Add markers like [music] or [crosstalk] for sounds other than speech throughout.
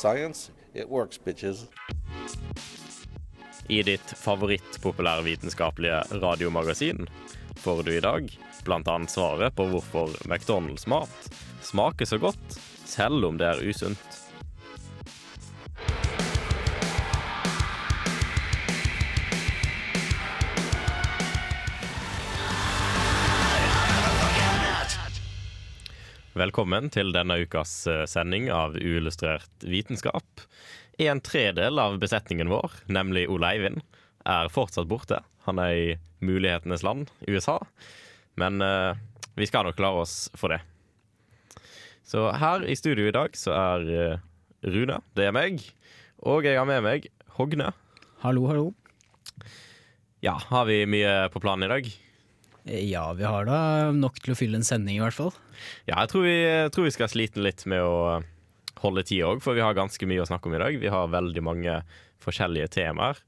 Science, it works, bitches. I ditt favorittpopulærvitenskapelige radiomagasin får du i dag bl.a. svaret på hvorfor McDonald's-mat smaker så godt selv om det er usunt. Velkommen til denne ukas eh, sending av Uillustrert vitenskap. En tredel av besetningen vår, nemlig Ole Eivind, er fortsatt borte. Han er i mulighetenes land, USA. Men uh, vi skal nok klare oss for det. Så her i studio i dag så er eh, Rune, det er meg. Og jeg har med meg Hogne. Hallo, hallo. Ja, har vi mye på planen i dag? Eh, Ja, vi har da nok til å fylle en sending i hvert fall. Ja, jeg tror vi, jeg tror vi skal slite litt med å holde tid òg, for vi har ganske mye å snakke om i dag. Vi har veldig mange forskjellige temaer.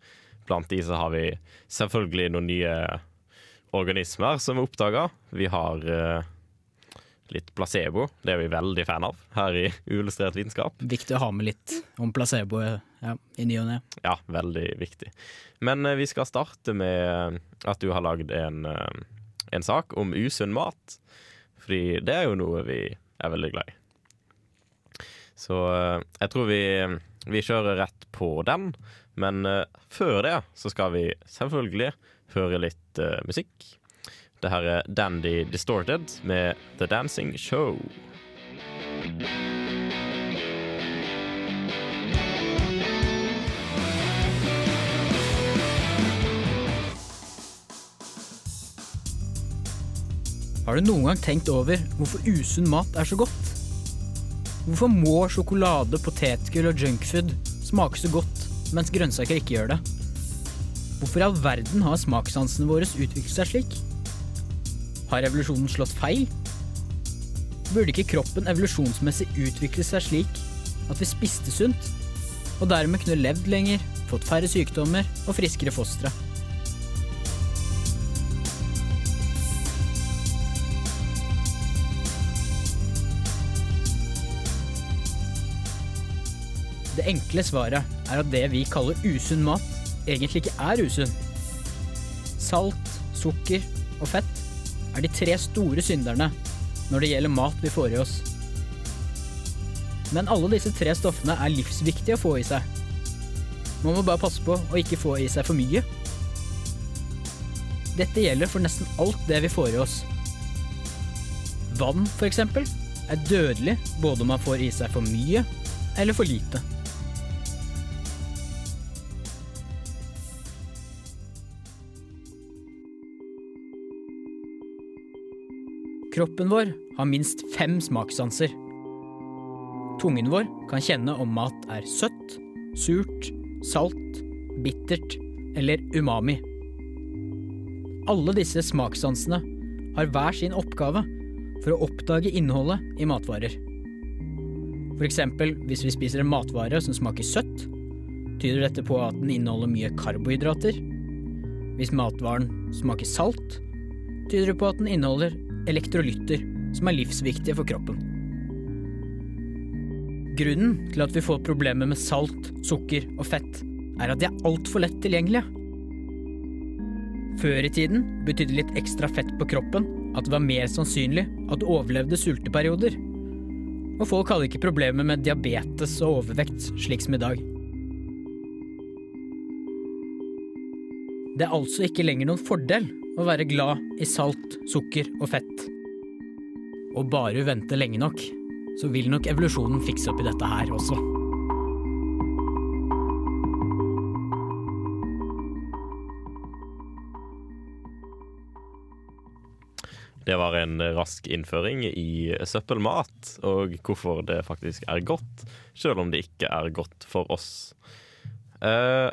Blant de så har vi selvfølgelig noen nye organismer som er oppdaga. Vi har eh, litt placebo, det er vi veldig fan av her i Uillustrert vitenskap. Viktig å ha med litt om placebo ja, i ny og ne. Ja, veldig viktig. Men eh, vi skal starte med at du har lagd en, eh, en sak om usunn mat. Fordi det er jo noe vi er veldig glad i. Så eh, jeg tror vi, vi kjører rett på den. Men eh, før det så skal vi selvfølgelig høre litt uh, musikk. Det her er Dandy Distorted med The Dancing Show. Har du noen gang tenkt over hvorfor usunn mat er så godt? Hvorfor må sjokolade, potetgull og junkfood smake så godt, mens grønnsaker ikke gjør det? Hvorfor i all verden har smakssansene våre utviklet seg slik? Har evolusjonen slått feil? Burde ikke kroppen evolusjonsmessig utvikle seg slik at vi spiste sunt, og dermed kunne levd lenger, fått færre sykdommer og friskere fostre? Det enkle svaret er at det vi kaller usunn mat, egentlig ikke er usunn. Salt, sukker og fett er de tre store synderne når det gjelder mat vi får i oss. Men alle disse tre stoffene er livsviktige å få i seg. Man må bare passe på å ikke få i seg for mye. Dette gjelder for nesten alt det vi får i oss. Vann, eksempel, er dødelig både om man får i seg for mye eller for lite. Kroppen vår har minst fem smakssanser. Tungen vår kan kjenne om mat er søtt, surt, salt, bittert eller umami. Alle disse smakssansene har hver sin oppgave for å oppdage innholdet i matvarer. For eksempel hvis vi spiser en matvare som smaker søtt, tyder dette på at den inneholder mye karbohydrater. Hvis matvaren smaker salt, tyder det på at den inneholder elektrolytter som er livsviktige for kroppen. Grunnen til at vi får problemer med salt, sukker og fett, er at de er altfor lett tilgjengelige. Før i tiden betydde litt ekstra fett på kroppen at det var mer sannsynlig at du overlevde sulteperioder. Og folk hadde ikke problemer med diabetes og overvekt slik som i dag. Det er altså ikke lenger noen fordel å være glad i salt, sukker og fett. Og bare du venter lenge nok, så vil nok evolusjonen fikse opp i dette her også. det var en rask innføring i søppelmat, og hvorfor det faktisk er godt, selv om det ikke er godt for oss. Uh,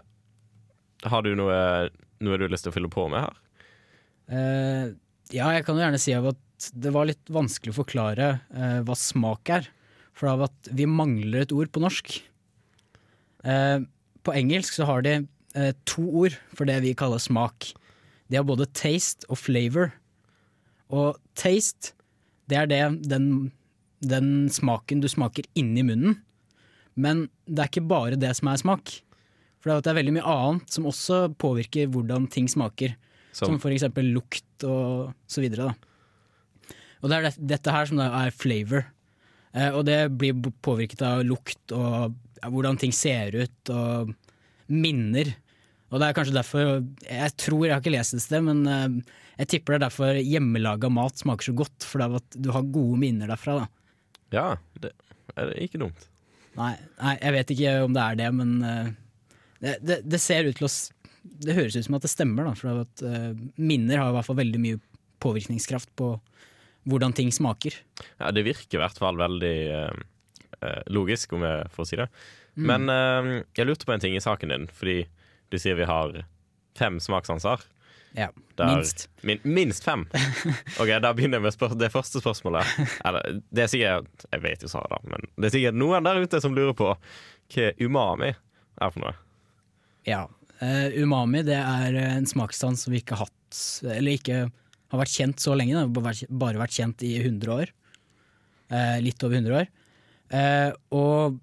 har du noe, noe du har lyst til å fylle på med her? Eh, ja, jeg kan jo gjerne si at det var litt vanskelig å forklare uh, hva smak er. For av at vi mangler et ord på norsk. Uh, på engelsk så har de to ord for det vi kaller smak. De har både taste og flavor. Og taste, det er det, den, den smaken du smaker inni munnen. Men det er ikke bare det som er smak. For det er veldig mye annet som også påvirker hvordan ting smaker. Som, Som, eksempel lukt og så videre. Da. Og det er dette her som er flavor. Eh, og det blir påvirket av lukt og hvordan ting ser ut og minner. Og det er kanskje derfor Jeg tror, jeg har ikke lest det sted, men eh, jeg tipper det er derfor hjemmelaga mat smaker så godt. For det er at du har gode minner derfra. Da. ja, det er ikke dumt. Nei, nei, jeg vet ikke om det er det, men eh, det, det, det ser ut til å Det høres ut som at det stemmer, da. For at uh, minner har i hvert fall veldig mye påvirkningskraft på hvordan ting smaker. Ja, det virker i hvert fall veldig eh, logisk, om jeg får si det. Mm. Men uh, jeg lurte på en ting i saken din, fordi du sier vi har fem smakssanser. Ja, Der- minst. Min, minst fem! [laughs] Ok, Da begynner jeg med spør det første spørsmålet. Eller, det er sikkert Jeg vet jo svaret, da, men det er sikkert noen der ute som lurer på hva umami er for noe. Ja. Eh, umami det er en smakssans som vi ikke har hatt, eller ikke har vært kjent så lenge. Det har bare vært- kjent i 100 år. Uh, litt over 100 år. Uh, og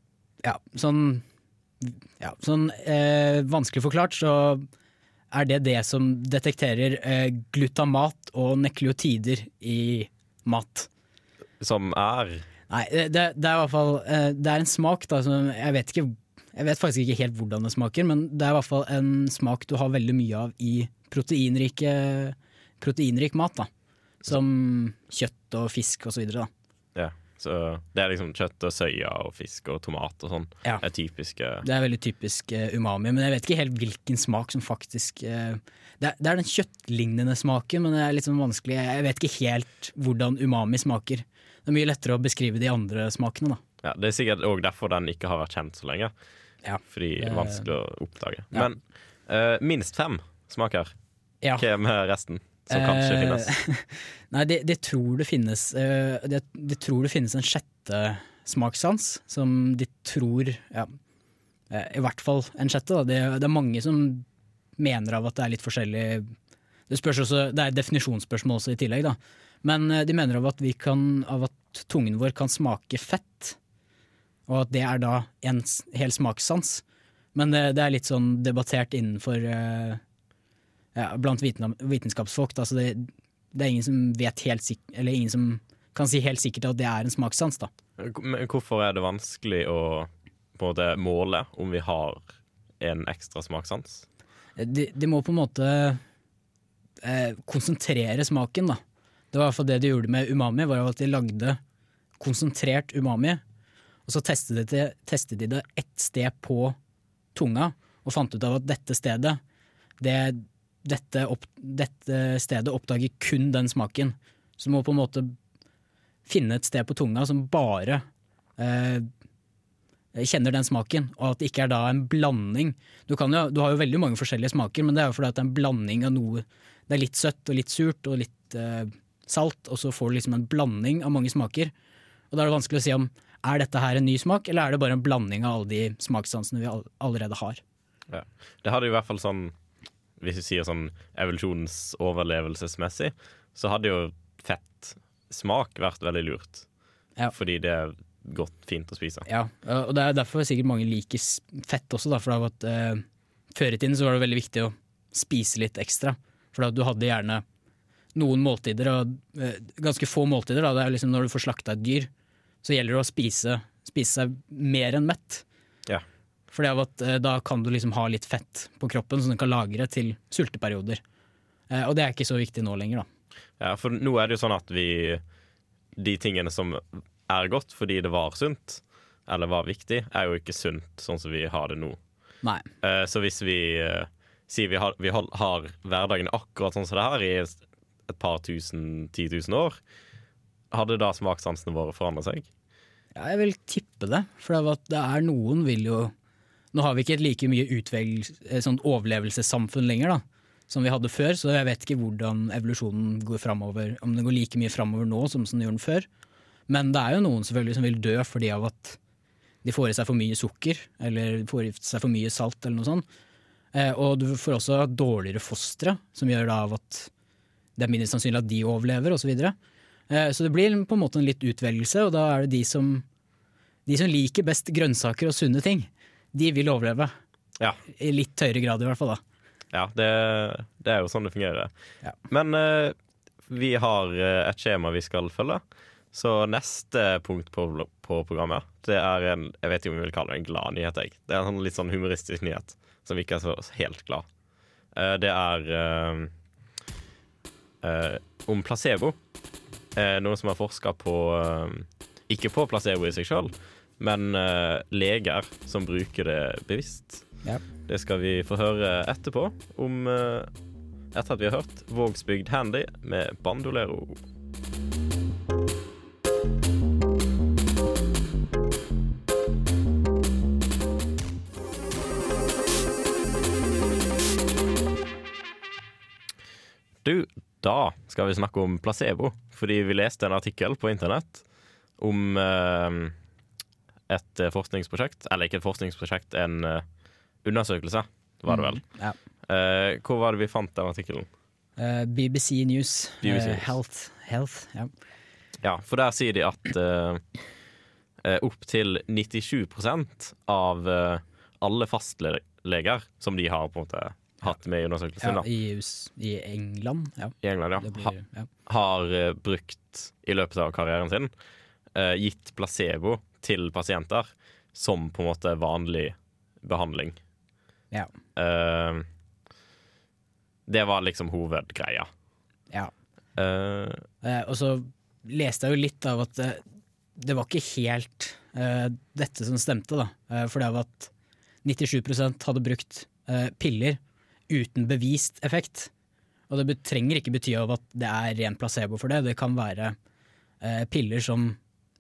ja, sånn, ja, sånn eh, vanskelig forklart så er det det som detekterer eh, glutamat og nekleotider i mat. Som er Nei, det, det er i hvert fall eh, Det er en smak da som jeg vet ikke Jeg vet faktisk ikke helt hvordan det smaker, men det er i hvert fall en smak du har veldig mye av i proteinrike proteinrik mat. da Som kjøtt og fisk og så videre. da Ja. Så det er liksom kjøtt og soya og fisk og tomat og sånn. Ja. er typiske Det er veldig typisk eh, umami, men jeg vet ikke helt hvilken smak som faktisk eh, det, er, det er den kjøttlignende smaken, men det er litt sånn vanskelig. Jeg vet ikke helt hvordan umami smaker. Det er mye lettere å beskrive de andre smakene, da. ja, Det er sikkert òg derfor den ikke har vært kjent så lenge. Ja. Fordi det er Eh, vanskelig å oppdage. ja. Men uh, minst fem smaker. Ja. Hva med resten? Som kanskje Eh, finnes. [laughs] Nei, det, det tror det finnes det, det de tror det finnes en sjette smakssans, som de tror ja, I hvert fall en sjette. Det, det er mange som mener av at det er litt forskjellig Det også, det er et definisjonsspørsmål også i tillegg, da. Men de mener av at, vi kan, av at tungen vår kan smake fett, og at det er da en hel smakssans. Men det, det er litt sånn debattert innenfor uh, ja, blant viten, vitenskapsfolk. Da, så det, det er ingen som vet helt sikkert Eller ingen som kan si helt sikkert at det er en smakssans. Da. Men hvorfor er det vanskelig å på en måte måle om vi har en ekstra smakssans? De, de må på en måte eh, konsentrere smaken. Da. Det var i hvert fall det de gjorde med umami. var at De lagde konsentrert umami, og så testet de, det, testet de det ett sted på tunga, og fant ut av at dette stedet det, dette, opp, dette stedet oppdager kun den smaken. Så du må på en måte finne et sted på tunga som bare eh, kjenner den smaken, og at det ikke er da en blanding. Du, jo, du har jo veldig mange forskjellige smaker, men det er jo fordi at det er en blanding av noe Det er litt søtt og litt surt og litt eh, salt, og så får du liksom en blanding av mange smaker. Og da er det vanskelig å si om er dette her en ny smak, eller er det bare en blanding av alle de smakssansene vi all allerede har. Det hadde jo i hvert fall sånn Hvis vi sier sånn evolusjonsoverlevelsesmessig, så hadde jo fett smak vært veldig lurt. Ja. Fordi det er godt, fint å spise. Ja, og det er derfor sikkert mange liker fett også, da, for at, eh, før i tiden så var det veldig viktig å spise litt ekstra. For du hadde gjerne noen måltider, og eh, ganske få måltider. Da. Det er liksom når du får slakta et dyr, så gjelder det å spise, spise seg mer enn mett. Ja. For av at eh, da kan du liksom ha litt fett på kroppen som du kan lagre til sulteperioder. Eh, og det er ikke så viktig nå lenger, da. Ja, for nå er det jo sånn at vi De tingene som er godt fordi det var sunt, eller var viktig, er jo ikke sunt sånn som vi har det nå. Nei. Eh, Så hvis vi sier vi har, vi har hverdagen akkurat sånn som det her, i et par tusen, ti tusen år, hadde da smakssansene våre forandret seg? Ja, jeg vil tippe det. For det er noen vil jo Nå har vi ikke et like mye utvelg, eh, sånn overlevelsessamfunn lenger, da, som vi hadde før, så jeg vet ikke hvordan evolusjonen går framover. Om den går like mye framover nå som, den gjorde den før. Men det er jo noen selvfølgelig som vil dø fordi av at de får i seg for mye sukker, eller får i seg for mye salt, eller noe sånt. Eh, og du får også dårligere fostre, som gjør da av at det er mindre sannsynlig at de overlever, osv. Så, videre. eh, så det blir på en måte en litt utvelgelse, og da er det de som, de som liker best grønnsaker og sunne ting, de vil overleve. Ja. I litt høyere grad, i hvert fall. da. Ja, det, det er jo sånn det fungerer. Ja. Men uh, vi har eh, et skjema vi skal følge. Så neste punkt på, på programmet Det er en jeg vet ikke om vi vil kalle det en glad nyhet. Jeg. Det er en sånn litt sånn humoristisk nyhet som ikke er så helt glad. Uh, det er uh, eh, om placebo. Eh, noen som har forska på eh, Ikke på placebo i seg sjøl, men eh, leger som bruker det bevisst. Ja. Det skal vi få høre etterpå, om eh, etter at vi har hørt Vågsbygd Handy med Bandolero. Da skal vi snakke om placebo, fordi vi leste en artikkel på internett om eh, et eh, forskningsprosjekt, eller ikke et forskningsprosjekt, en eh, undersøkelse, var det vel. Ja. Eh, hvor var det vi fant den artikkelen? BBC News. BBC News. Health. Health ja. Ja, for der sier de at uh, opptil 97% av alle fastleger som de har på en måte hatt med i undersøkelsen, ja, i, US, I England, ja. i England, ja, ha, blir, ja. har uh, brukt i løpet av karrieren sin uh, gitt placebo til pasienter som på en måte vanlig behandling. Ja. Uh, det var liksom hovedgreia. ja. Og så leste jeg jo litt av at det var ikke helt uh, dette som stemte, da. Uh, for det var at 97% hadde brukt uh, piller uten bevist effekt. Og det trenger ikke bety av at det er ren placebo for det. Det kan være eh, piller som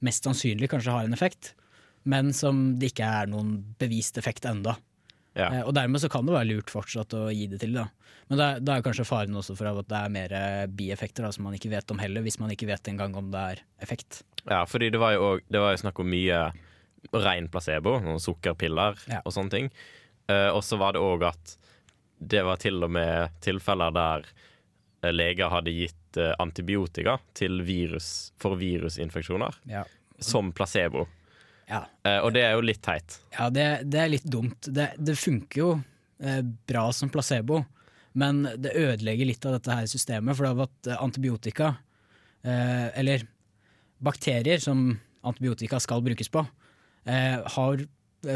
mest sannsynlig kanskje har en effekt, men som det ikke er noen bevist effekt enda. ja. Eh, og dermed så kan det være lurt fortsatt å gi det til. Da. Men da da er kanskje faren også for at det er mer eh, bieffekter da, som man ikke vet om heller, hvis man ikke vet engang om det er effekt. Ja, fordi det var jo, også, det var jo snakk om mye ren placebo, noen sukkerpiller Ja. og sånne ting. Eh, og så var det òg at det var til og med tilfeller der eh, leger hadde gitt eh, antibiotika virus, for virusinfeksjoner Ja, som placebo. ja. Eh, og det er jo litt teit. ja det, det er litt dumt. Det, det funker jo eh, bra som placebo, men det ødelegger litt av dette her systemet. For det har vært antibiotika, eh, eller bakterier som antibiotika skal brukes på, eh, har,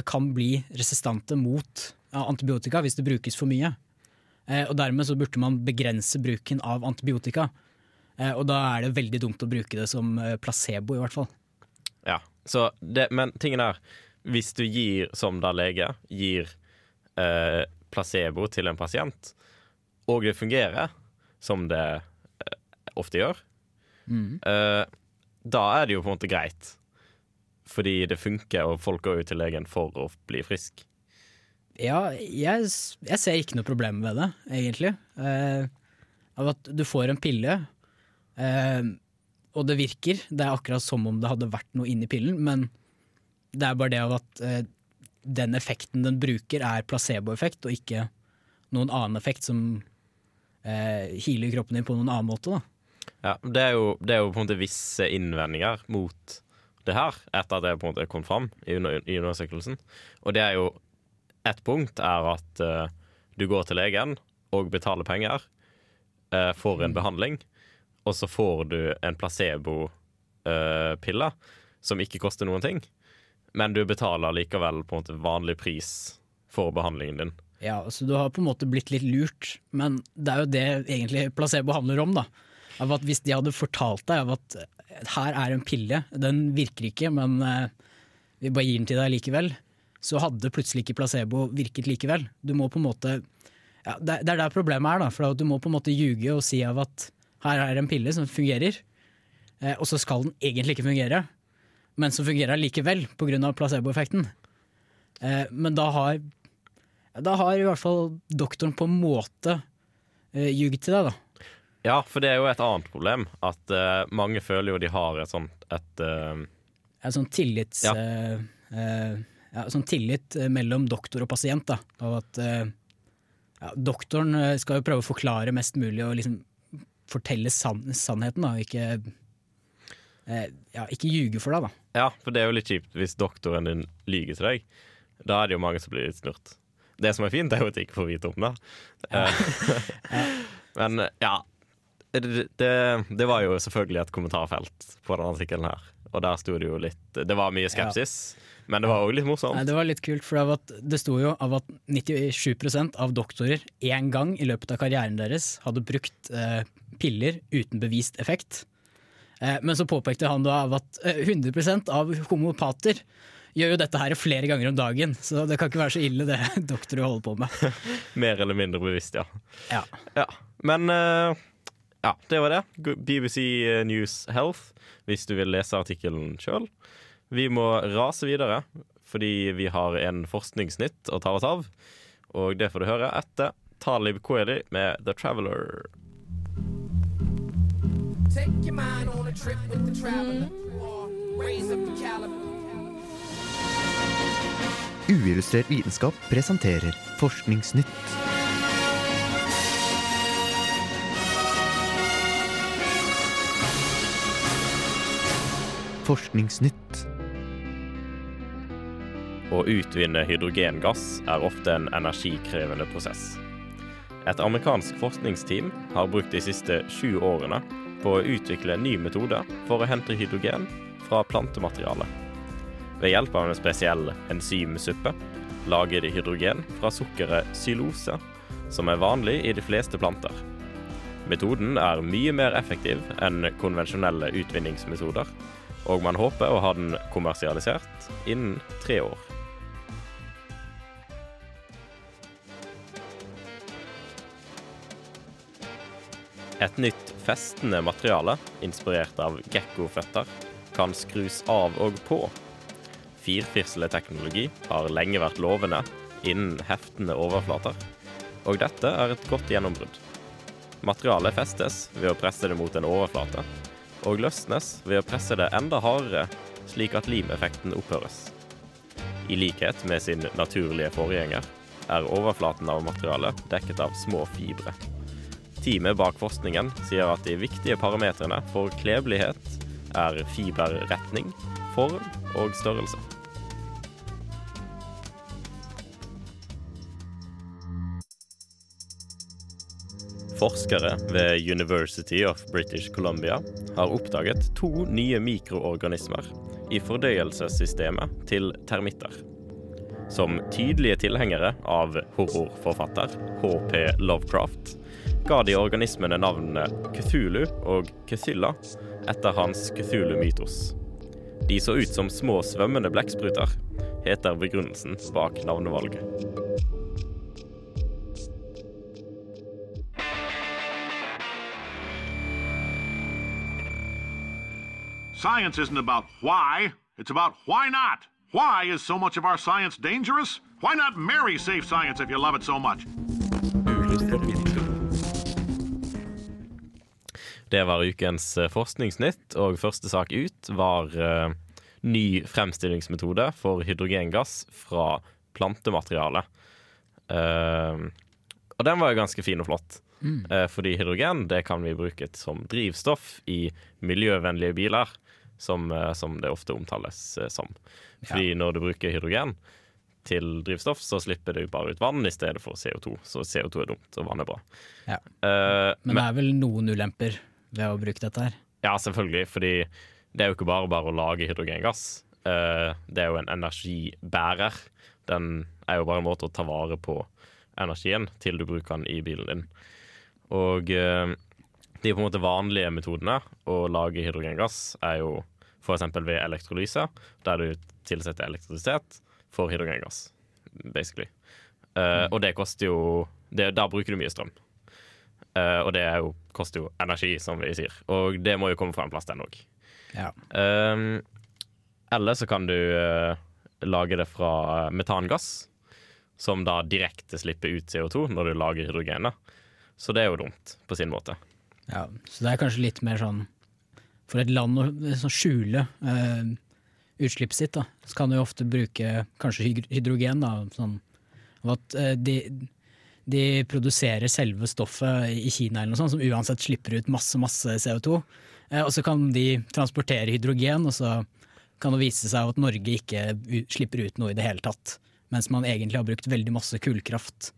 kan bli resistante mot ja, antibiotika hvis det brukes for mye. Eh, og dermed så burde man begrense bruken av antibiotika. Eh, og da er det veldig dumt å bruke det som eh, placebo, i hvert fall. Ja, så det, Men tingen er, hvis du gir, som da lege, gir eh, placebo til en pasient, og det fungerer, som det eh, ofte gjør, eh, da er det jo på en måte greit. Fordi det funker, og folk går jo til legen for å bli frisk. Ja, jeg, jeg ser ikke noe problem ved det, egentlig. Eh, av at du får en pille, eh, og det virker. Det er akkurat som om det hadde vært noe inni pillen, men det er bare det av at eh, den effekten den bruker, er placeboeffekt, og ikke noen annen effekt som eh, healer kroppen din på noen annen måte. Da. Ja, det er, jo, det er jo på en måte visse innvendinger mot det her, etter at det på en måte kom fram i, under, i undersøkelsen. Og det er jo Et punkt er at uh, du går til legen og betaler penger uh, for en behandling, og så får du en placebo-pille som ikke koster noen ting, men du betaler likevel på en måte vanlig pris for behandlingen din. Ja, så du har på en måte blitt litt lurt, men det er jo det egentlig placebo handler om. da. Av at Hvis de hadde fortalt deg av at eh, her er en pille, den virker ikke, men eh, vi bare gir den til deg likevel, så hadde plutselig ikke placebo virket likevel. Du må på en måte ja, Det er der problemet er, da, for du må på en måte ljuge og si av at her er en pille som fungerer, eh, og så skal den egentlig ikke fungere, men så fungerer likevel pga. placeboeffekten. Eh, men da har, da har i hvert fall doktoren på en måte eh, ljugd til deg, da. Ja, for det er jo et annet problem. At uh, mange føler jo de har et sånt et uh, Et sånt tillits... Ja. eh, ja, sånn tillit eh, mellom doktor og pasient. Da. Og at eh, ja, doktoren eh, skal jo prøve å forklare mest mulig og liksom fortelle sann sannheten, da, og ikke, eh, ja, ikke ljuge for deg. Da. Ja, for det er jo litt kjipt hvis doktoren din lyver til deg. Da er det jo mange som blir litt snurt. Det som er fint, er jo at jeg ikke får vite om det. Ja. [laughs] Men ja. Det, det, var jo selvfølgelig et kommentarfelt på denne artikkelen her. Og der sto det jo litt Det var mye skepsis, men det var òg litt morsomt. Nei, det var litt kult, for at det sto jo av at 97% av doktorer én gang i løpet av karrieren deres hadde brukt eh, piller uten bevist effekt. Eh, men så påpekte han da av at eh, 100% av homopater gjør jo dette her flere ganger om dagen, så det kan ikke være så ille det [laughs] doktorer holder på med. [laughs] Mer eller mindre bevisst, ja. Ja. ja. Men eh, ja, det var det. BBC News Health, hvis du vil lese artikkelen sjøl. Vi må rase videre, fordi vi har en forskningsnytt å ta oss av. Og det får du høre etter Talib Kweli med The Traveler. Uillustrert vitenskap presenterer Forskningsnytt. Forskningsnytt. Å utvinne hydrogengass er ofte en energikrevende prosess. Et amerikansk forskningsteam har brukt de siste sju årene på å utvikle en ny metode for å hente hydrogen fra plantemateriale. Ved hjelp av en spesiell enzymsuppe lager de hydrogen fra sukkeret xylose, som er vanlig i de fleste planter. Metoden er mye mer effektiv enn konvensjonelle utvinningsmetoder, og man håper å ha den kommersialisert innen tre år. Et nytt festende materiale, inspirert av gekkoføtter, kan skrus av og på. Firfisleteknologi har lenge vært lovende innen heftende overflater, og dette er et godt gjennombrudd. Materialet festes ved å presse det mot en overflate, og løsnes ved å presse det enda hardere, slik at limeffekten opphøres. I likhet med sin naturlige forgjenger er overflaten av materialet dekket av små fibre. Teamet bak forskningen sier at de viktige parametrene for klebelighet er fiberretning, form og størrelse. Forskere ved University of British Columbia har oppdaget to nye mikroorganismer i fordøyelsessystemet til termitter. Som tydelige tilhengere av horrorforfatter H.P. Lovecraft ga de organismene navnene Cthulhu og Cthilla etter hans Cthulhu-mytos. De så ut som små svømmende blekkspruter, heter begrunnelsen bak navnevalget. Science isn't about why, it's about why not. Why is so much of our science dangerous? Why not marry safe science if you love it so much? Det var ukens eh, forskningsnytt, og første sak ut var uh, ny fremstillingsmetode for hydrogengass fra plantemateriale. Uh, og den var jo ganske fin og flott. Mm. Uh, fordi hydrogen det kan vi bruke som drivstoff i miljøvennlige biler, som, som det ofte omtales som. Fordi når du bruker hydrogen til drivstoff, så slipper du bare ut vann i stedet for CO2. Så CO2 er dumt, og vann er bra. Ja. Eh, Men det er vel noen ulemper ved å bruke dette her. ja, selvfølgelig, fordi det er jo ikke bare bare å lage hydrogengass. Eh, det er jo en energibærer. Den er jo bare en måte å ta vare på energien til du bruker den i bilen din. Og eh, de på en måte vanlige metodene å lage hydrogengass er jo f.eks. ved elektrolyse, der du tilsetter elektrisitet for hydrogengass, basically. Eh, og det koster jo det, Da bruker du mye strøm. Eh, og det jo, koster jo energi, som vi sier. Og det må jo komme fra en plass, den òg. Ja. Um, eller så kan du uh, lage det fra metangass, som da direkte slipper ut CO2 når du lager hydrogenet. Så det er jo dumt, på sin måte. Ja, så det er kanskje litt mer sånn For et land å sånn skjule uh, utslippet sitt, da, så kan du jo ofte bruke kanskje hydrogen. Da, sånn, at eh, de, de produserer selve stoffet i Kina eller noe sånt, som uansett slipper ut masse, masse CO2. Eh, og så kan de transportere hydrogen, og så kan det vise seg at Norge ikke slipper ut noe i det hele tatt. Mens man egentlig har brukt veldig masse kullkraft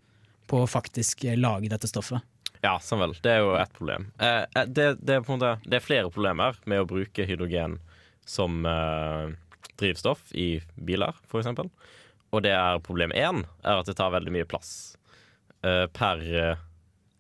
på å faktisk eh, lage dette stoffet. Ja, sånn vel. Det er jo ett problem. Eh, det, det, er måte, det er flere problemer med å bruke hydrogen som drivstoff i biler, eksempel. Og det er problem én er at det tar veldig mye plass per eh,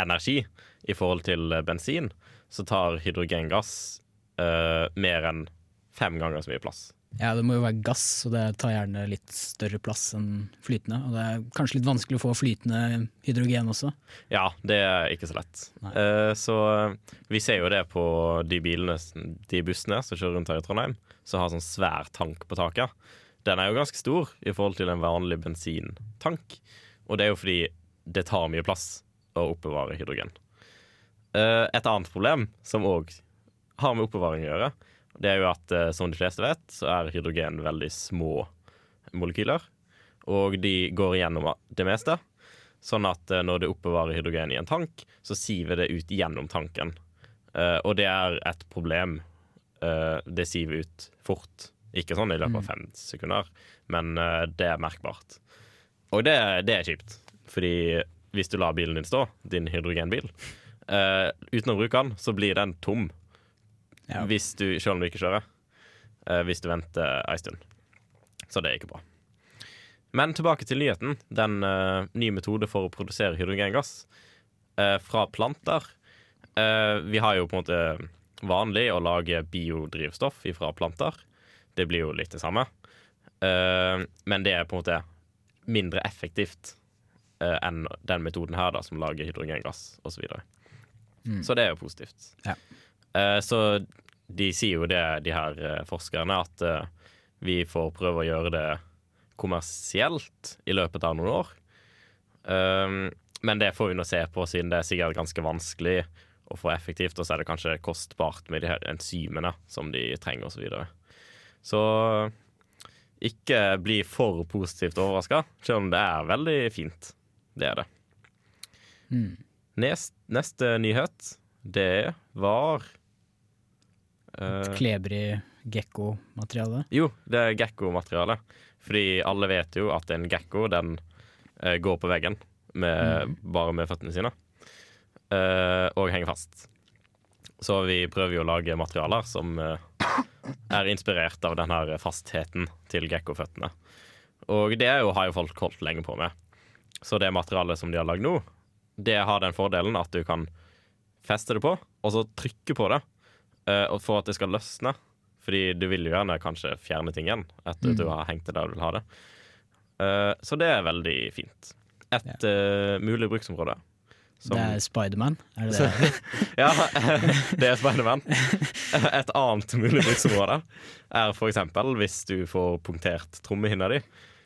energi i forhold til eh, bensin. Så tar hydrogengass eh, mer enn fem ganger så mye plass. Ja, det må jo være gass, og det tar gjerne litt større plass enn flytende. Og det er kanskje litt vanskelig å få flytende hydrogen også. Ja, det er ikke så lett. Uh, så eh, vi ser jo det på de bilene, de bussene som kjører rundt her i Trondheim, som har sånn svær tank på taket. Den er jo ganske stor i forhold til en vanlig bensintank. Og det er jo fordi det tar mye plass å oppbevare hydrogen. Eh, et annet problem, som òg har med oppbevaring å gjøre, det er jo at eh, som de fleste vet, så er hydrogen veldig små molekyler. Og de går gjennom det meste. Sånn at eh, når det oppbevarer hydrogen i en tank, så siver det ut gjennom tanken. Og det er et problem. Det siver ut fort. Ikke sånn i løpet av fem sekunder, men det er merkbart. Og det, det er kjipt, fordi hvis du lar bilen din stå, din hydrogenbil, uh, uten å bruke den, så blir den tom. Ja. Hvis du, selv om du ikke kjører. Uh, hvis du venter ei stund. Så det er ikke bra. Men tilbake til nyheten. Den uh, nye metode for å produsere hydrogengass eh, fra planter. Eh, vi har jo på en måte vanlig å lage biodrivstoff fra planter. Det blir jo litt det samme. Eh, men det er på en måte mindre effektivt eh, enn den metoden her, da, som lager hydrogengass osv. Så. Mm. så det er jo positivt. Ja. Eh, så de sier jo det, de her eh, forskerne, at eh, vi får prøve å gjøre det kommersielt i løpet av noen år. Um, men det får vi nå se på, siden det er sikkert ganske vanskelig å få effektivt, og så er det kanskje kostbart med de her enzymene som de trenger, osv. Så, videre. så ikke bli for positivt overraska, selv om det er veldig fint. Det er det. Mm. Nest, neste nyhet, det var uh, Klebrig gekko-materiale. Jo, det er gekko-materiale. Fordi alle vet jo at en gekko den uh, går på veggen med, bare med føttene sine. Uh, og henger fast. Så vi prøver jo å lage materialer som er inspirert av den her fastheten til gekkoføttene. Og det er jo, har jo folk holdt lenge på med. Så det materialet som de har lagd nå, det har den fordelen at du kan feste det på, og så trykke på det uh, for at det skal løsne. Fordi du vil jo gjerne kanskje fjerne ting igjen etter at du har hengt det der du vil ha det. Uh, så det er veldig fint. Et uh, mulig bruksområde. som- Det er Spiderman, er det det? [laughs] ja, det er Spiderman. [laughs] Et annet mulig bruksområde er eksempel hvis du får punktert trommehinna di,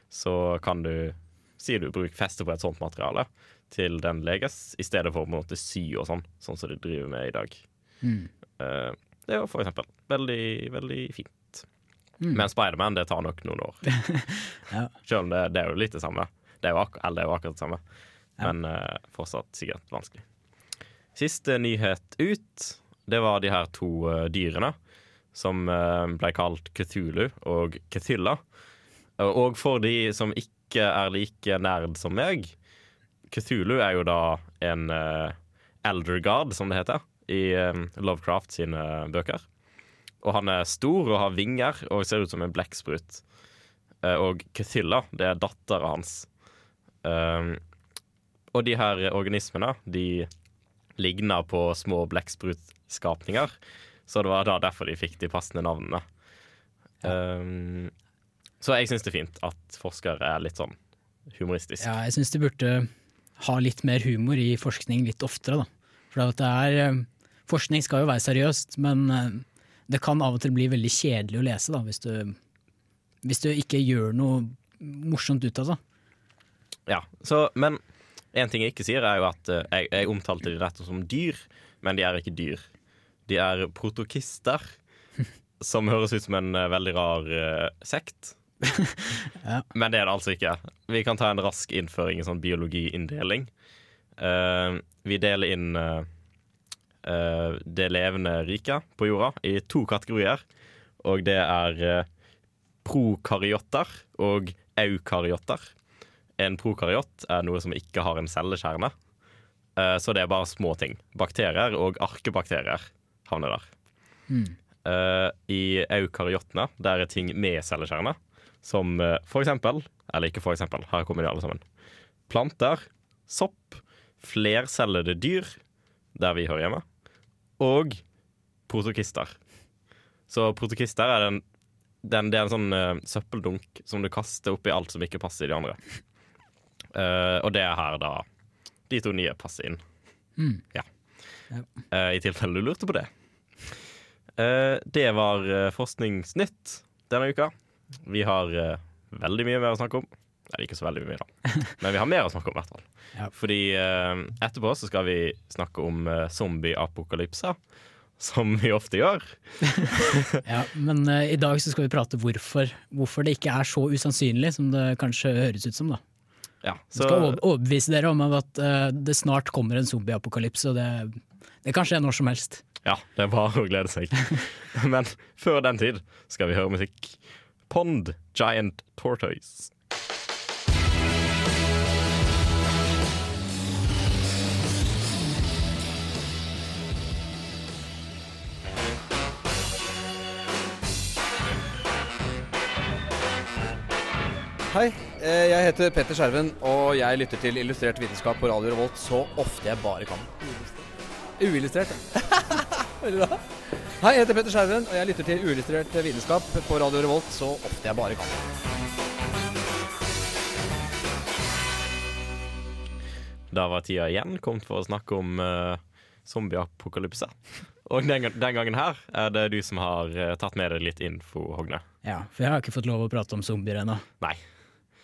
så kan du sier du bruk feste på et sånt materiale til den leges, i stedet for å på en måte sy og sånn, sånn som de driver med i dag. Mm. Eh, det er jo for eksempel veldig, veldig fint. Mm. Men Spiderman, det tar nok noen år. [laughs] Ja. Selv om det, det er jo litt det samme. Det er jo, ak eller det er jo akkurat det samme. Ja. Men uh, fortsatt sikkert vanskelig. Siste nyhet ut, det var de her to uh, dyrene som ble kalt Cthulhu og Cthulha. Og for de som ikke er like nerd som meg, Cthulhu er jo da en uh, elder god, som det heter, i eh, Lovecraft sine bøker. Og han er stor og har vinger og ser ut som en blekksprut. Uh, og Kuthilla, det er dattera hans. Um, og de her organismene, de ligner på små blekksprutskapninger. Så det var da derfor de fikk de passende navnene. Um, så jeg syns det er fint at forskere er litt sånn humoristiske. Ja, jeg syns de burde ha litt mer humor i forskning litt oftere, da. For at det er eh, Forskning skal jo være seriøst, men eh, det kan av og til bli veldig kjedelig å lese da, hvis du, hvis du ikke gjør noe morsomt ut av det. Ja, så, men en ting jeg ikke sier, er jo at eh, jeg, jeg omtalte de rett som dyr, men de er ikke dyr. De er protokister, [laughs] som høres ut som en veldig rar uh, sekt. [laughs] Ja. Men det er det altså ikke. Vi kan ta en rask innføring i sånn biologiinndeling. Uh, vi deler inn uh, uh, det levende riket på jorda i to kategorier. Og det er prokaryotter og eukaryotter. En prokaryot er noe som ikke har en cellekjerne. Så det er bare små ting. Bakterier og arkebakterier havner der. Eh, I eukaryottene der er ting med cellekjerne, som eh, for eksempel Eller ikke for eksempel, her kommer de alle sammen. Planter, sopp, flercellede dyr, der vi hører hjemme, og protokister. Så protokister er den, den, det er en sånn uh, søppeldunk som du kaster oppi alt som ikke passer i de andre. Uh, og det er her da de to nye passer inn. Mm. Ja. Ja. Eh, I tilfelle du lurte på det. Det var Forskningsnytt denne uka. Vi har uh, veldig mye mer å snakke om. Nei, ikke så veldig mye, da. [laughs] Men vi har mer å snakke om, i hvert fall. Ja. Fordi uh, etterpå så skal vi snakke om uh, zombieapokalypse. Som vi ofte gjør. [laughs] Ja, men uh, i dag så skal vi prate hvorfor, hvorfor det ikke er så usannsynlig som det kanskje høres ut som. da. Ja, Vi skal overbevise dere om at uh, det snart kommer en zombieapokalypse, og det, det kan skje når som helst. Ja, det er bare å glede seg. [laughs] Men før den tid skal vi høre musikk. Pond Giant Tortoise. Hei, eh, jeg heter Petter Skjerven, og jeg lytter til Illustrert vitenskap på Radio Revolt så ofte jeg bare kan. Uillustrert. [laughs] Veldig bra. Hei, jeg heter Petter Skjerven, og jeg lytter til Uillustrert vitenskap på Radio Revolt så ofte jeg bare kan. Da var tida igjen kommet for å snakke om uh, zombieapokalypse. Og den, den gangen her er det du som har uh, tatt med deg litt info, Hogne. Ja, For jeg har ikke fått lov å prate om zombier ennå. Nei.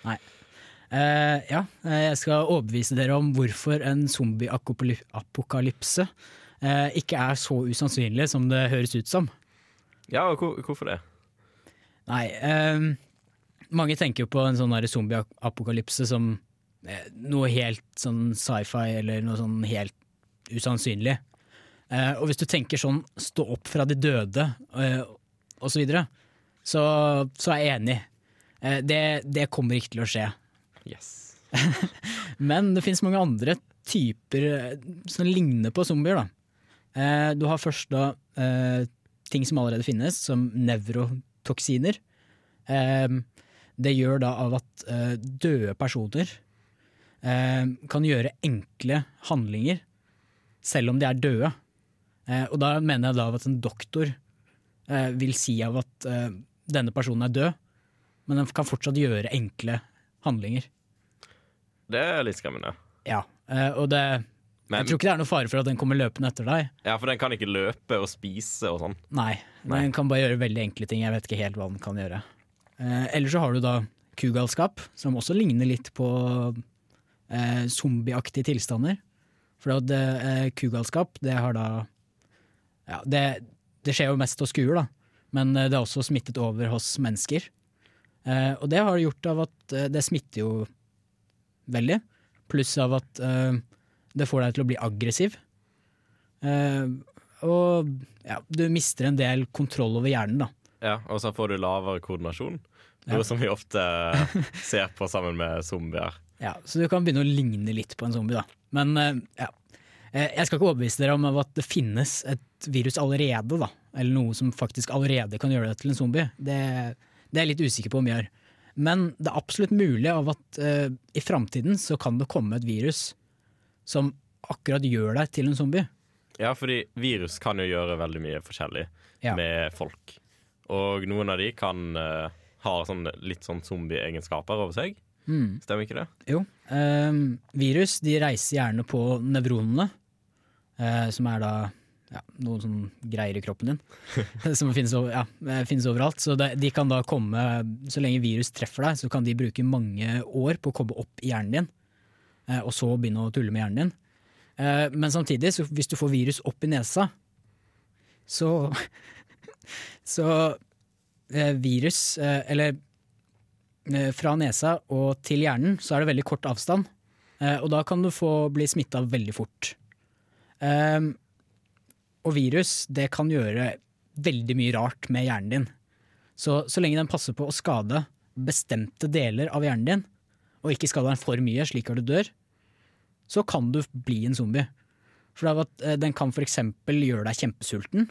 Nei. Uh, ja, jeg skal overbevise dere om hvorfor en zombieapokalypse ikke er så usannsynlig som det høres ut som. Ja, og hvor, hvorfor det? Nei, eh, mange tenker jo på en sånn zombieapokalypse som eh, noe helt sånn sci-fi eller noe sånn helt usannsynlig. Eh, og hvis du tenker sånn stå opp fra de døde eh, og så videre, så, så er jeg enig. Eh, det, det kommer ikke til å skje. Yes. [laughs] Men det finnes mange andre typer eh, som ligner på zombier. Da. Eh, du har først da eh, ting som allerede finnes, som nevrotoksiner. Eh, det gjør da av at eh, døde personer eh, kan gjøre enkle handlinger selv om de er døde. Eh, og da mener jeg da at en doktor eh, vil si av at denne personen er død, men den kan fortsatt gjøre enkle handlinger. Det er litt skremmende. Ja, eh, og det Men- Jeg tror ikke det er noe fare for at den kommer løpende etter deg. Ja, for den kan ikke løpe og spise og sånn. Nei, Nei. den kan bare gjøre veldig enkle ting. Jeg vet ikke helt hva den kan gjøre. Eh, Eller så har du da kugalskap, som også ligner litt på eh, zombieaktige tilstander. For at eh, kugalskap, det har da Ja, det, det skjer jo mest hos kuer, da. Men eh, det er også smittet over hos mennesker. Eh, og det har gjort av at eh, det smitter jo veldig. Pluss av at eh, det får deg til å bli aggressiv. Uh, og ja, du mister en del kontroll over hjernen, da. Ja, Og så får du lavere koordinasjon. Ja. Noe som vi ofte ser på sammen med zombier. Ja, så du kan begynne å ligne litt på en zombie, da. Men uh, ja. Eh, Jeg skal ikke overbevise dere om at det finnes et virus allerede, da. Eller noe som faktisk allerede kan gjøre deg til en zombie. Det, det er jeg litt usikker på om gjør. Men det er absolutt mulig av at uh, i framtiden så kan det komme et virus som akkurat gjør deg til en zombie. Ja, fordi virus kan jo gjøre veldig mye forskjellig Ja. med folk. Og noen av de kan uh, ha sånn, litt sånn zombie-egenskaper over seg. Mm. Stemmer ikke det? Jo. Um, virus de reiser gjerne på nevronene. uh, som er da ja, noen sånn greier i kroppen din. [laughs] som finnes, over, ja, eh, finnes overalt. Så de kan da komme, så lenge virus treffer deg, så kan de bruke mange år på å komme opp i hjernen din, og så begynne å tulle med hjernen din. Eh, men samtidig, hvis du får virus opp i nesa, så [laughs] Så eh, virus, eh, eller eh, fra nesa og til hjernen, så er det veldig kort avstand. Eh, og da kan du få bli smitta veldig fort. Ehm, og virus det kan gjøre veldig mye rart med hjernen din. Så, så lenge den passer på å skade bestemte deler av hjernen din, og ikke skader den for mye slik at du dør, så kan du bli en zombie. For eh, den kan f.eks. gjøre deg kjempesulten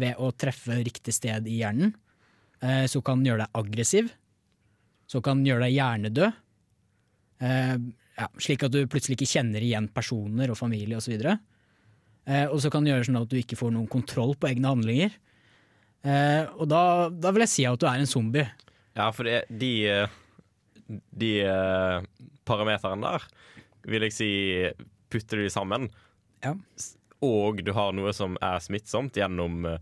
ved å treffe riktig sted i hjernen. Eh, så kan den gjøre deg aggressiv. Så kan den gjøre deg hjernedød. Eh, ja, slik at du plutselig ikke kjenner igjen personer og familie osv. Eh, og så kan det gjøre sånn at du ikke får noen kontroll på egne handlinger. Og da, da vil jeg si at du er en zombie. Ja, for de, de uh, parameterne der vil jeg si putter de sammen. Ja. Og du har noe som er smittsomt gjennom uh,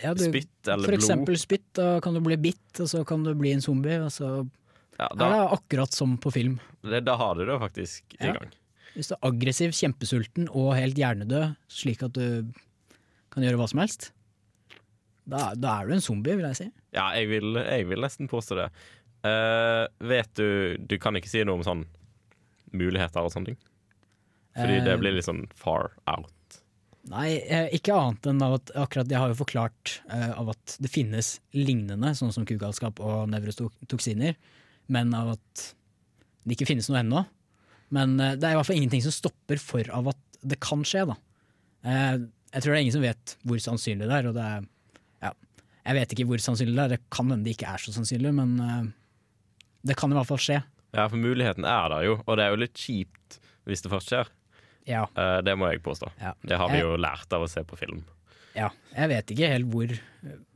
Ja, du- spytt eller For blod. eksempel spytt, da kan du bli bitt, og så kan du bli en zombie. Og så Ja, er det akkurat som på film. det, da har du det faktisk i gang. Hvis du er aggressiv, kjempesulten og helt hjernedød, slik at du kan gjøre hva som helst, da, da er du en zombie, vil jeg si. Ja, jeg vil, jeg vil nesten påstå det. Eh, vet du Du kan ikke si noe om sånn muligheter og sånne ting? Fordi uh, det blir litt sånn far out. Nei, eh, ikke annet enn av at akkurat jeg har jo forklart uh, av at det finnes lignende, sånn som kugalskap og nevrotoksiner, men av at det ikke finnes noe ennå. Men eh, det er i hvert fall ingenting som stopper for av at det kan skje, da. Eh, jeg tror det er ingen som vet hvor sannsynlig det er, og det er ja, Jeg vet ikke hvor sannsynlig det er, det kan hende det ikke er så sannsynlig, men eh, det kan i hvert fall skje. Ja, for muligheten er der jo, og det er jo litt kjipt hvis det først skjer. Ja. Eh, det må jeg påstå. Ja. Det har vi jo lært av å se på film. Ja, jeg vet ikke helt hvor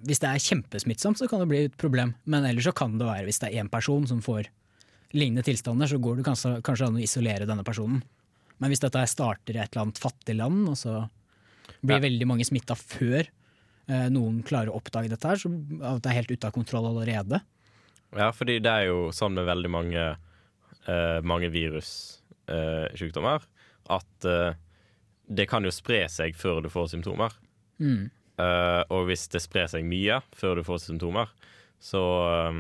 Hvis det er kjempesmittsomt, så kan det bli et problem. Men ellers så kan det være hvis det er én person som får lignende tilstander, så går det kanskje, kanskje an å isolere denne personen. Men hvis dette starter i et eller annet fattig land, og så blir Ja. veldig mange smitta før eh, noen klarer å oppdage dette her, så at det er helt ute av kontroll allerede. Ja, fordi det er jo sånn med veldig mange, uh, mange virussykdommer at uh, det kan jo spre seg før du får symptomer. Mm. Eh, og hvis det sprer seg mye før du får symptomer, så eh,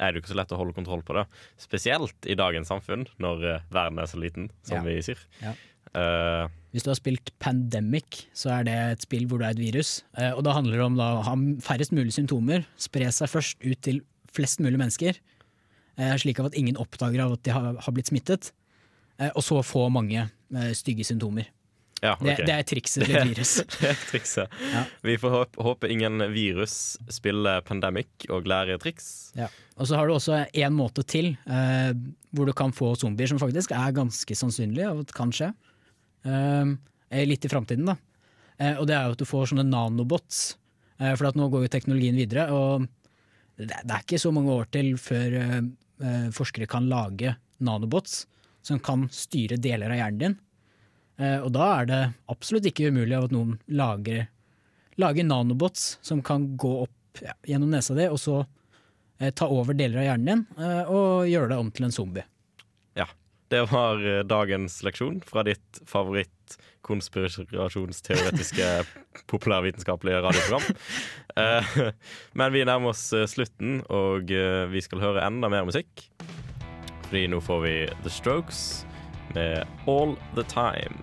er det jo ikke så lett å holde kontroll på det. Spesielt i dagens samfunn, når eh, verden er så liten, som Ja. vi sier. Ja. Uh, Hvis du har spilt Pandemic, så er det et spill hvor du er et virus. Uh, og da handler det om da, å ha færrest mulig symptomer, spre seg først ut til flest mulig mennesker, eh, slik at ingen oppdager at de har, blitt smittet, eh, og så få mange eh, stygge symptomer. ja, Det, det er trikset til et virus. Det er [laughs] trikset. Ja. Vi får håpe, håpe ingen virus spiller Pandemic og lærer triks. Ja. Og så har du også en måte til eh, hvor du kan få zombier, som faktisk er ganske sannsynlig og kan skje. Eh, litt i framtiden, da. Eh, og det er jo at du får sånne nanobots. Eh, for at nå går jo teknologien videre, og det, det er ikke så mange år til før eh, eh, forskere kan lage nanobots som kan styre deler av hjernen din. Eh, og da er det absolutt ikke umulig at noen lager, lager nanobots som kan gå opp ja, gjennom nesa di, og så eh, ta over deler av hjernen din eh, og gjøre deg om til en zombie. Det var eh, dagens leksjon fra ditt favoritt-konspirasjonsteoretiske [laughs] populærvitenskapelige radioprogram. Eh, Men vi nærmer oss eh, slutten, og vi skal høre enda mer musikk. Fordi nå får vi The Strokes med All The Time.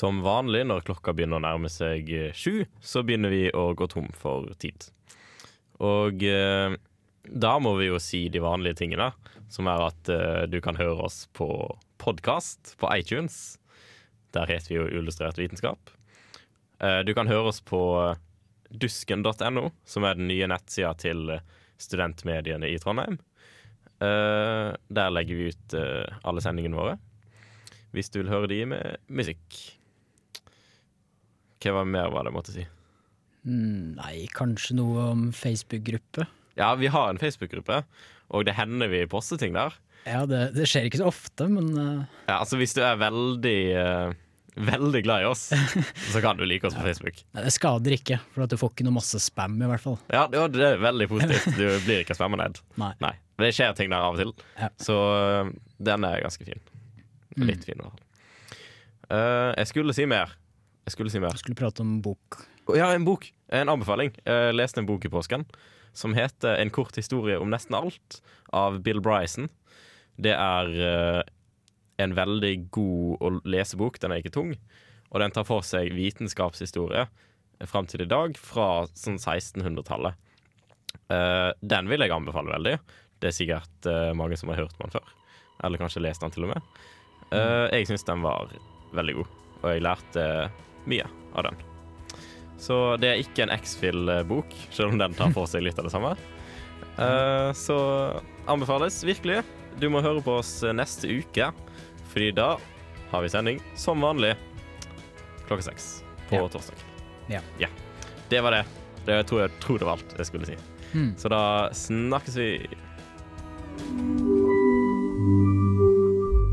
Som vanlig når klokka begynner å nærme seg eh, sju, så begynner vi å gå tom for tid. Og eh, da må vi jo si de vanlige tingene, som er at eh, du kan høre oss på podkast på iTunes. Der heter vi jo Illustrert vitenskap. Eh, du kan høre oss på dusken.no, som er den nye nettsida til eh, studentmediene i Trondheim. Eh, der legger vi ut eh, alle sendingene våre. Hvis du vil høre de med musikk. Hva mer var det jeg måtte si? Mm, Nei, kanskje noe om Facebook-gruppe. Ja, vi har en Facebook-gruppe, og det hender vi poster ting der. Ja, det, det skjer ikke så ofte, men uh... Ja, altså Hvis du er veldig uh, Veldig glad i oss, [laughs] så kan du like oss på Facebook. nei, det skader ikke. For at du får ikke noe masse spam, i hvert fall. Ja, det er veldig positivt. Du blir ikke spamma ned. [laughs] Nei. Nei. Det skjer ting der av og til, Ja. så uh, den er ganske fin. Mm. Litt fin, i hvert fall. Jeg skulle si mer. Jeg skulle si mer. Skulle prate om bok. Ja, en bok. En anbefaling. Jeg leste en bok i påsken som heter 'En kort historie om nesten alt' av Bill Bryson. Det er eh, en veldig god å lesebok. Den er ikke tung. Og den tar for seg vitenskapshistorie fram til i dag, fra sånn 1600-tallet. Eh, den vil jeg anbefale veldig. Det er sikkert eh, mange som har hørt den før. Eller kanskje lest den til og med. Eh, jeg syns den var veldig god, og jeg lærte mye av den. Så det er ikke en X-Fill-bok, selv om den tar for seg litt av det samme. Uh, så anbefales virkelig. Du må høre på oss neste uke, Fordi da har vi sending som vanlig klokka seks på Ja. torsdag. Ja. Det var det. det jeg, tror, jeg tror det var alt jeg skulle si. Mm. Så da snakkes vi.